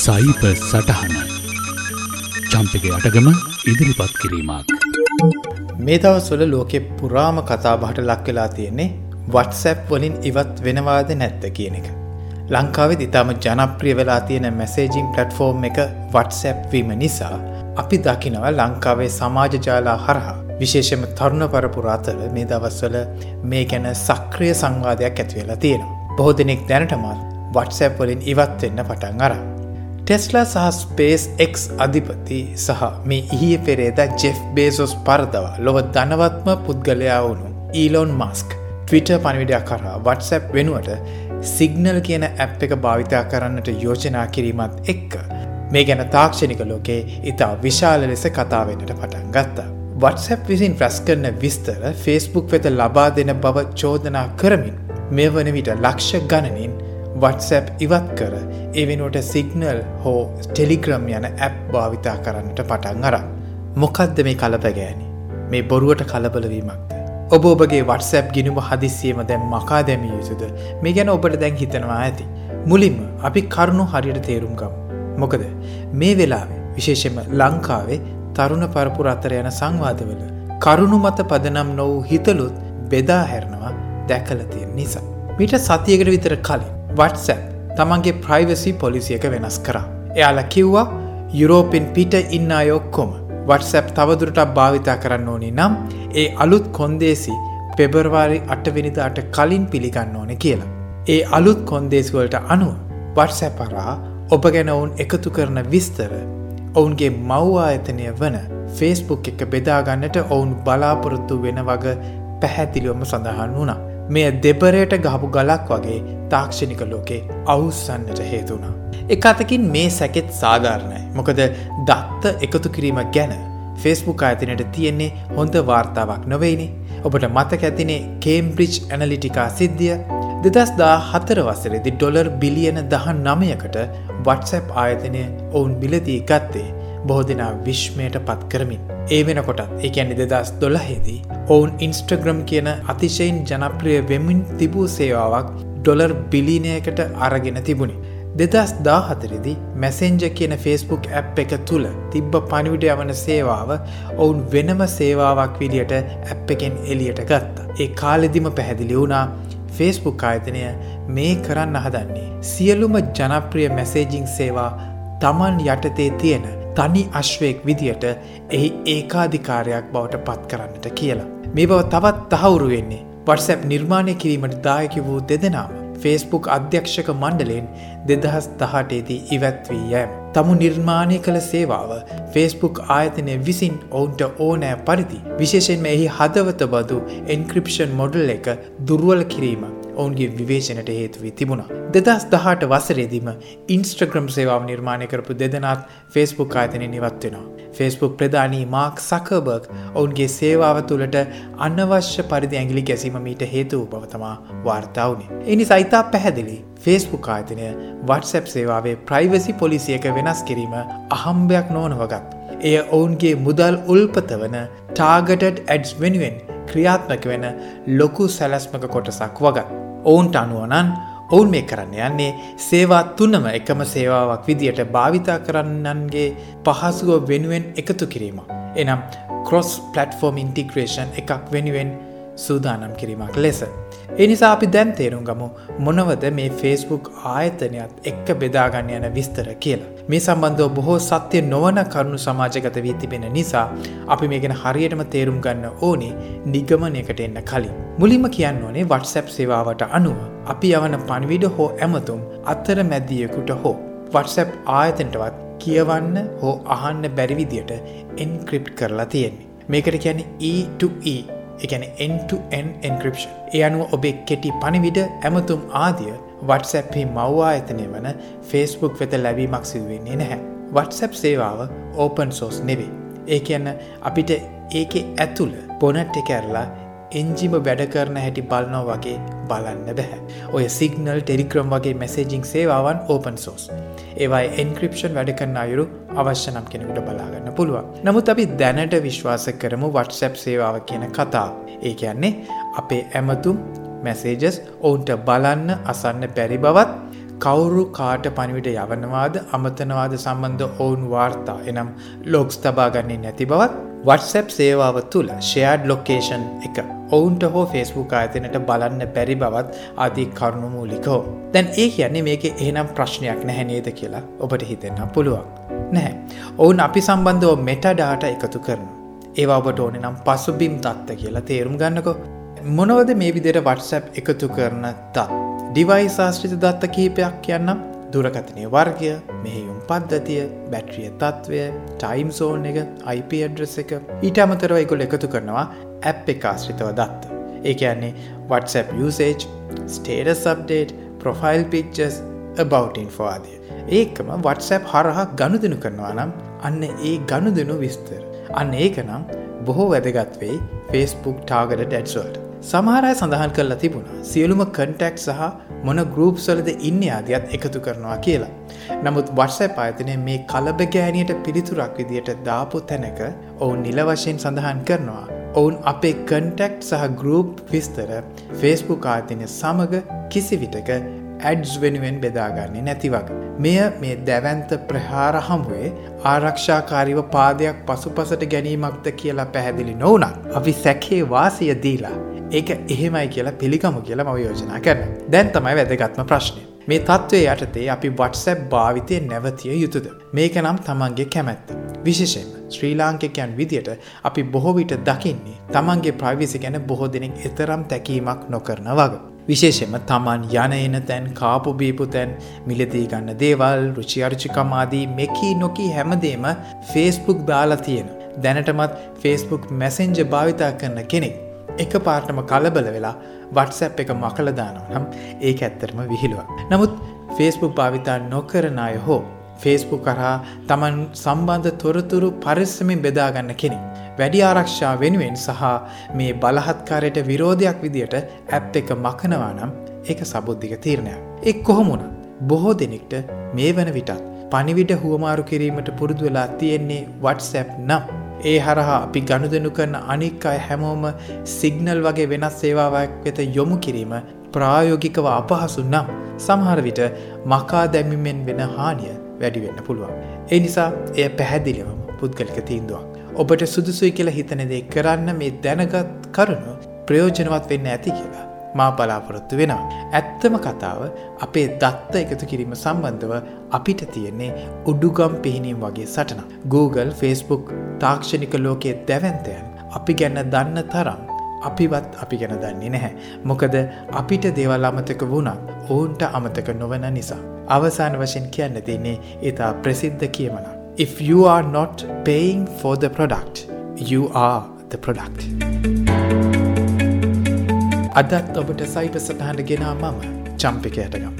සයිප සටහන චම්පක අටගම ඉදිරිපත් කිරීමක්. මේ දවස්වල ලෝකෙ පුරාම කතාබහට ලක් වෙලා තියෙන්නේ වටසැප් වලින් ඉවත් වෙනවාද නැත්ත කියන එක. ලංකාවෙ ඉතාම ජනප්‍රිය වෙලා තියෙන මැසේජිං පලට්ෆෝර්ම් එක වටසැප් වීම නිසා අපි දකිනව ලංකාවේ සමාජ ජාලා හරහා විශේෂම තරුණ පරපුර අතර මේ දවස්වල මේ ගැන සක්‍රිය සංවාදයක් ඇතිවෙලා තියෙනවා. බොහෝ දෙනෙක් දැනටමත් වටසැප් වලින් ඉවත් වෙන්න පටන් අර. ටෙස්ලා සහ ස්පේස් එක් අධිපති සහ මේ ඉහිය පෙරේද ජෙෆ් බේසොස් පරදවා ලොව ධනවත්ම පුද්ගලයා වුණු ඊලෝන් මස්ක් ටවිට පණවිඩයක් කරා වටසැප් වෙනුවට සිගනල් කියන ඇප් එක භාවිතා කරන්නට යෝජනා කිරීමත් එක්ක මේ ගැන තාක්ෂණික ලෝකේ ඉතා විශාල ලෙස කතාවෙන්නට පටන් ගත්තා. වටසැප් විසින් ප්‍රැස් කරන විස්තර ෆේස්බුක් වෙත ලබා දෙන බව චෝදනා කරමින් මේ වන විට ලක්ෂ ගණනින් වටසැප් ඉවත් කර ඒ වෙනුවට සිගනල් හෝ ටෙලිග්‍රම් යන ඇප් භාවිතා කරන්නට පටන් අර. මොකක්ද මේ කලපගෑනි මේ බොරුවට කලබලවීමක්ද. ඔබ ඔබගේ වටසැප් ගිනුම හදිසියම දැම් මකා දැමිය යුතුද මේ ගැන ඔබට දැන් හිතනවා ඇති. මුලින්ම අපි කරුණු හරියට තේරුම් ගම්. මොකද මේ වෙලාවේ විශේෂම ලංකාවේ තරුණ පරපුර අතර යන සංවාදවල කරුණු මත පදනම් නොවූ හිතලුත් බෙදා හැරනවා දැකලතියෙන් නිසා. මිට සතියකට විතර කලින් වටසැප් තමන්ගේ ප්‍රයිවසි පොලිසියක වෙනස් කරා. එයාලා කිව්වා යුරෝපෙන් පිට ඉන්න අයොක්කොම වටසැප් තවදුරටත් භාවිතා කරන්න ඕනි නම් ඒ අලුත් කොන්දේසි පෙබරවාරි අටවෙනිදාට කලින් පිළිගන්න ඕන කියලා. ඒ අලුත් කොන්දේසිවලට අනුව වටසැපරා ඔබ ගැන ඔවුන් එකතු කරන විස්තර ඔවුන්ගේ මව්ආයතනය වන ෆේස්බුක් එක බෙදාගන්නට ඔවුන් බලාපොරොත්තු වෙන වග පැහැතිලියොම සඳහන් වුණා. මෙය දෙබරයට ගහපු ගලක් වගේ තාක්ෂණික ලෝකේ අවුස්සන්නට හේතුුණා. එක අතකින් මේ සැකෙත් සාධාරණයි. මොකද දත්ත එකතු කිරීම ගැන ෆෙස්බුක් අයතිනට තියෙන්නේ හොඳ වාර්තාවක් නොවෙයිනි ඔබට මතක ඇතිනේ කේම්බ්‍රිච් ඇනලිටිකා සිද්ධිය. දෙදස් දා හතර වසරෙදි ඩොලර් බිලියන දහන් නමයකට වටසැප් ආයතනය ඔවුන් බිලදී ගත්තේ. බොහෝ දෙනා විශ්මයට පත් කරමින්. ඒ වෙනකොටත් එකැනි දෙදස් දොළහෙදී ඔවුන් ඉන්ස්ට්‍රග්‍රම් කියන අතිශයින් ජනප්‍රිය වෙමින් තිබූ සේවාවක් ඩොලර් බිලිනයකට අරගෙන තිබුණි. දෙදස් දාහතරෙදි මැසෙන්ජ කියන ෆෙස්බුක් ඇප් එක තුළ තිබ්බ පනිවිඩ යවන සේවාව ඔවුන් වෙනම සේවාවක් විදියට ඇප් එකෙන් එලියට ගත්තා. ඒ කාලෙදිම පැහැදිලි වුණා ෆේස්බුක් ආයතනය මේ කරන්න අහදන්නේ. සියලුම ජනප්‍රිය මැසේජිං සේවා තමන් යටතේ තියෙන තනි අශ්වයෙක් විදියට එහි ඒකාධිකාරයක් බවට පත් කරන්නට කියලා. මේ බව තවත් තහවුරු වෙන්නේ වටසැප් නිර්මාණය කිරීමට දායකි වූ දෙදෙනාම. ෆේස්බුක් අධ්‍යක්ෂක මණ්ඩලෙන් දෙදහස් දහටේදී ඉවැත්වී යෑම. තමු නිර්මාණය කළ සේවාව ෆේස්බුක් ආයතනය විසින් ඔවුන්ට ඕනෑ පරිදි විශේෂෙන්ම එහි හදවත බදු එන්ක්‍රපෂන් මොඩල් එක දුර්වල කිරීම ඔවුන්ගේ විවේචනට හේතුවී තිබුණා. දෙදස් දහට වසරේදීම ඉන්ස්ට්‍රග්‍රම් සේවාව නිර්මාණය කරපු දෙදනත් ෆෙස්බුක් ආයතනය නිවත් වෙනවා. ෆෙස්බුක් ප්‍රධානී මාක් සකබර්ග් ඔවුන්ගේ සේවාව තුළට අනවශ්‍ය පරිදි ඇගිලි ගැසීම මීට හේතුව බවතමා වාර්තාවනේ. එනි සයිතා පැහැදිලි ෆේස්බුක් ආයතනය වටසැප් සේවාවේ ප්‍රයිවසි පොලිසියක වෙනස් කිරීම අහම්භයක් නොවනවගත්. එය ඔවුන්ගේ මුදල් උල්පත වන ටාගටඩ් ඇඩ්ස් වෙනුවෙන් ක්‍රියාත්මක වෙන ලොකු සැලැස්මක කොටසක් වගත්. ඔවුන්ට අනුවනන් ඔවුන් මේ කරන්න යන්නේ සේවා තුන්නම එකම සේවාවක් විදියට භාවිතා කරන්නන්ගේ පහසුව වෙනුවෙන් එකතු කිරීම. එනම් කොස් පලටෆෝර්ම් ඉන්ටිග්‍රේෂන් එකක් වෙනුවෙන් සූදානම් කිරීමක් ලෙස. එනිසා අපි දැන් තේරුම් ගමු මොනවද මේ ෆේස්බුක් ආයතනයත් එක්ක බෙදාගන්න යන විස්තර කියලා. මේ සම්බන්ධව බොහෝ සත්‍යය නොවන කරුණු සමාජගත වී තිබෙන නිසා අපි මේගෙන හරියටම තේරුම් ගන්න ඕනේ නිගමනයකට එන්න කලින්. මුලින්ම කියන්න ඕනේ වටසැප් සේවාවට අනුව අපි යවන පණවිඩ හෝ ඇමතුම් අත්තර මැදියකුට හෝ වටසැප් ආයතනටවත් කියවන්න හෝ අහන්න බැරිවිදියට එන්ක්‍රිප් කරලා තියෙන්නේ. මේකට කියන E2E එකන end-to-end encryption. ඒ අනුව ඔබේ කෙටි පණිවිඩ ඇමතුම් ආදිය WhatsAppහි මව්වා ඇතනය වන Facebook වෙත ලැබීමක් සිදුවෙන්නේ නැහැ. WhatsApp සේවාව ඕපන් සෝස් නෙවේ. ඒ කියන්න අපිට ඒක ඇතුළ පොනට් එක ඇරලා එන්ජිම වැඩ කරන හැටි බලනෝ වගේ බලන්න බැහැ. ඔය සිගනල් ටෙරික්‍රම් වගේ මැසේජිං සේවාවන් ඕපන් සෝස්. ඒවයි එන්ක්‍රපෂන් වැඩ කරන්න අයුරු අවශ්‍යනම් කෙනෙකුට බලාගන්න පුළුවන්. නමුත් අපි දැනට විශ්වාස කරමු වටසැප් සේවාව කියන කතා. ඒ කියන්නේ අපේ ඇමතුම් මැසේජස් ඔවුන්ට බලන්න අසන්න බැරි බවත් කවුරු කාට පනිවිට යවනවාද අමතනවාද සම්බන්ධ ඔවුන් වාර්තා එනම් ලොක්ස් තබාගන්නේ නැති බවත් WhatsApp සේවාව තුළ ෂයාඩ් ලොකේෂන් එක ඔවුන්ට හෝ ෆෙස්බුක් ආයතනට බලන්න බැරි බවත් ආදී කරුණුමූලිකෝ. දැන් ඒ කියන්නේ මේක එහෙනම් ප්‍රශ්නයක් නැහැනේද කියලා ඔබට හිතෙන්න්න පුළුවන්. නැහැ. ඔවුන් අපි සම්බන්ධව මෙට ඩාට එකතු කරනු. ඒවා ඔබට ඕන නම් පසුබිම් තත්ත කියලා තේරුම් ගන්නකෝ. මොනවද මේ විදියට WhatsApp එකතු කරන තත්. ඩිවයි ශාස්ත්‍රිත දත්ත කිහිපයක් කියන්නම් දුරකථනය වර්ගය මෙහෙයුම් පද්ධතිය බැට්‍රිය තත්ත්වය ටයිම් සෝන් එක IP අඩ්‍රස් එක ඊට අමතරව එකොල් එකතු කරනවා ඇප් එක ආශ්‍රිතව දත්ත. ඒ කියන්නේ WhatsApp usage, status update, profile pictures, about info ආදිය. ඒකම WhatsApp හරහා ගනුදෙනු කරනවා නම් අන්න ඒ ගනුදෙනු විස්තර. අන්න ඒක නම් බොහෝ වැදගත් වෙයි Facebook ටාගට ඩැඩ්ස්වල්ට. සමහරය සඳහන් කරලා තිබුණා සියලුම කන්ටෙක්් සහ මොන ගරුප්සලද ඉන්න ආදියත් එකතු කරනවා කියලා. නමුත් WhatsApp ආයතනය මේ කලබගෑනියට පිළිතුරක් විදියට දාපු තැනක ඔවුන් නිල වශයෙන් සඳහන් කරනවා. ඔවුන් අපේ කන්ටෙක්් සහ ගරුප් විස්තර ෆස්බුක් ආතිනය සමඟ කිසිවිටක ඇඩ්ස් වෙනුවෙන් බෙදාගන්නේ නැතිවක. මෙය මේ දැවන්ත ප්‍රහාර හමුවේ ආරක්ෂාකාරිව පාදයක් පසුපසට ගැනීමක්ද කියලා පැහැදිලි නොවනත්. අපි සැකේ වාසිය දීලා ඒක එහෙමයි කියලා පිළිගමු කියලා මව යෝජනා කරන. දැන් තමයි වැදගත්ම ප්‍රශ්නය. මේ තත්ත්වය යටතේ අපි වටසැප් භාවිතය නැවතිය යුතුද. මේක නම් තමන්ගේ කැමැත්ත. විශේෂෙන් ශ්‍රී ලාංකිකයන් විදියට අපි බොහෝවිට දකින්නේ තමන්ගේ ප්‍රවිසි ගැන බොහෝ දෙනෙක් එතරම් තැකීමක් නොකරන වග. විශේෂෙන්ම තමන් යන එන තැන් කාපු බීපු තැන් මිලදී ගන්න දේවල් රුචියර්චිකමාදී මෙකී නොකී හැමදේම ෆේස්බුක් දාලා තියෙන. දැනටමත් ෆේස්බුක් මැසෙන්ජ භාවිතා කරන කෙනෙක්. එක පාර්ටම කලබල වෙලා වටසැප් එක මකලදානව නම් ඒ ඇත්තරම විහිළුව. නමුත් ෆේස්බුක් භාවිතා නොකරන අය හෝ ෆේස්බුක් කරහා තමන් සම්බන්ධ තොරතුරු පරිස්සමින් බෙදාගන්න කෙනෙක්. වැඩි ආරක්ෂා වෙනුවෙන් සහ මේ බලහත්කාරයට විරෝධයක් විදියට ඇප් එක මකනවා නම් ඒක සබුද්ධික තීරණයක්. එක් කොහොමුණ බොහෝ දෙනෙක්ට මේ වන විටත් පනිවිට හුවමාරු කිරීමට පුරුදු වෙලා තියෙන්නේ WhatsApp නම්. ඒ හරහා අපි ගණුදනු කරන අනික් අය හැමෝම සිගනල් වගේ වෙනස් සේවාවක් වෙත යොමු කිරීම ප්‍රායෝගිකව අපහසු නම් සමහර විට මකා දැමිමෙන් වෙන හානිය වැඩිවෙන්න පුළුවන්. ඒ නිසා එය පැහැදිලිවම පුද්ගලික තීන්දුවක්. ඔබට සුදුසුයි කියලා හිතනදේ කරන්න මේ දැනගත් කරුණු ප්‍රයෝජනවත් වෙන්න ඇති කියලා. මා බලාපොරොත්තු වෙනවා. ඇත්තම කතාව අපේ දත්ත එකතු කිරීම සම්බන්ධව අපිට තියෙන්නේ උඩුගම් පිහිනීම් වගේ සටන. Google, Facebook තාක්ෂණික ලෝකයේ දැවන්තයන් අපි ගැන්න දන්න තරම් අපිවත් අපි ගැන දන්නේ නැහැ. මොකද අපිට දේවල් අමතක වුණත් ඔවුන්ට අමතක නොවන නිසා. අවසාන වශයෙන් කියන්න තින්නේ ඉතා ප්‍රසිද්ධ කියමන. If you are not paying for the product, you are the product. අදත් ඔබට සයිප සටහට ගෙනා මම චම්පික යටගම්. Thank you.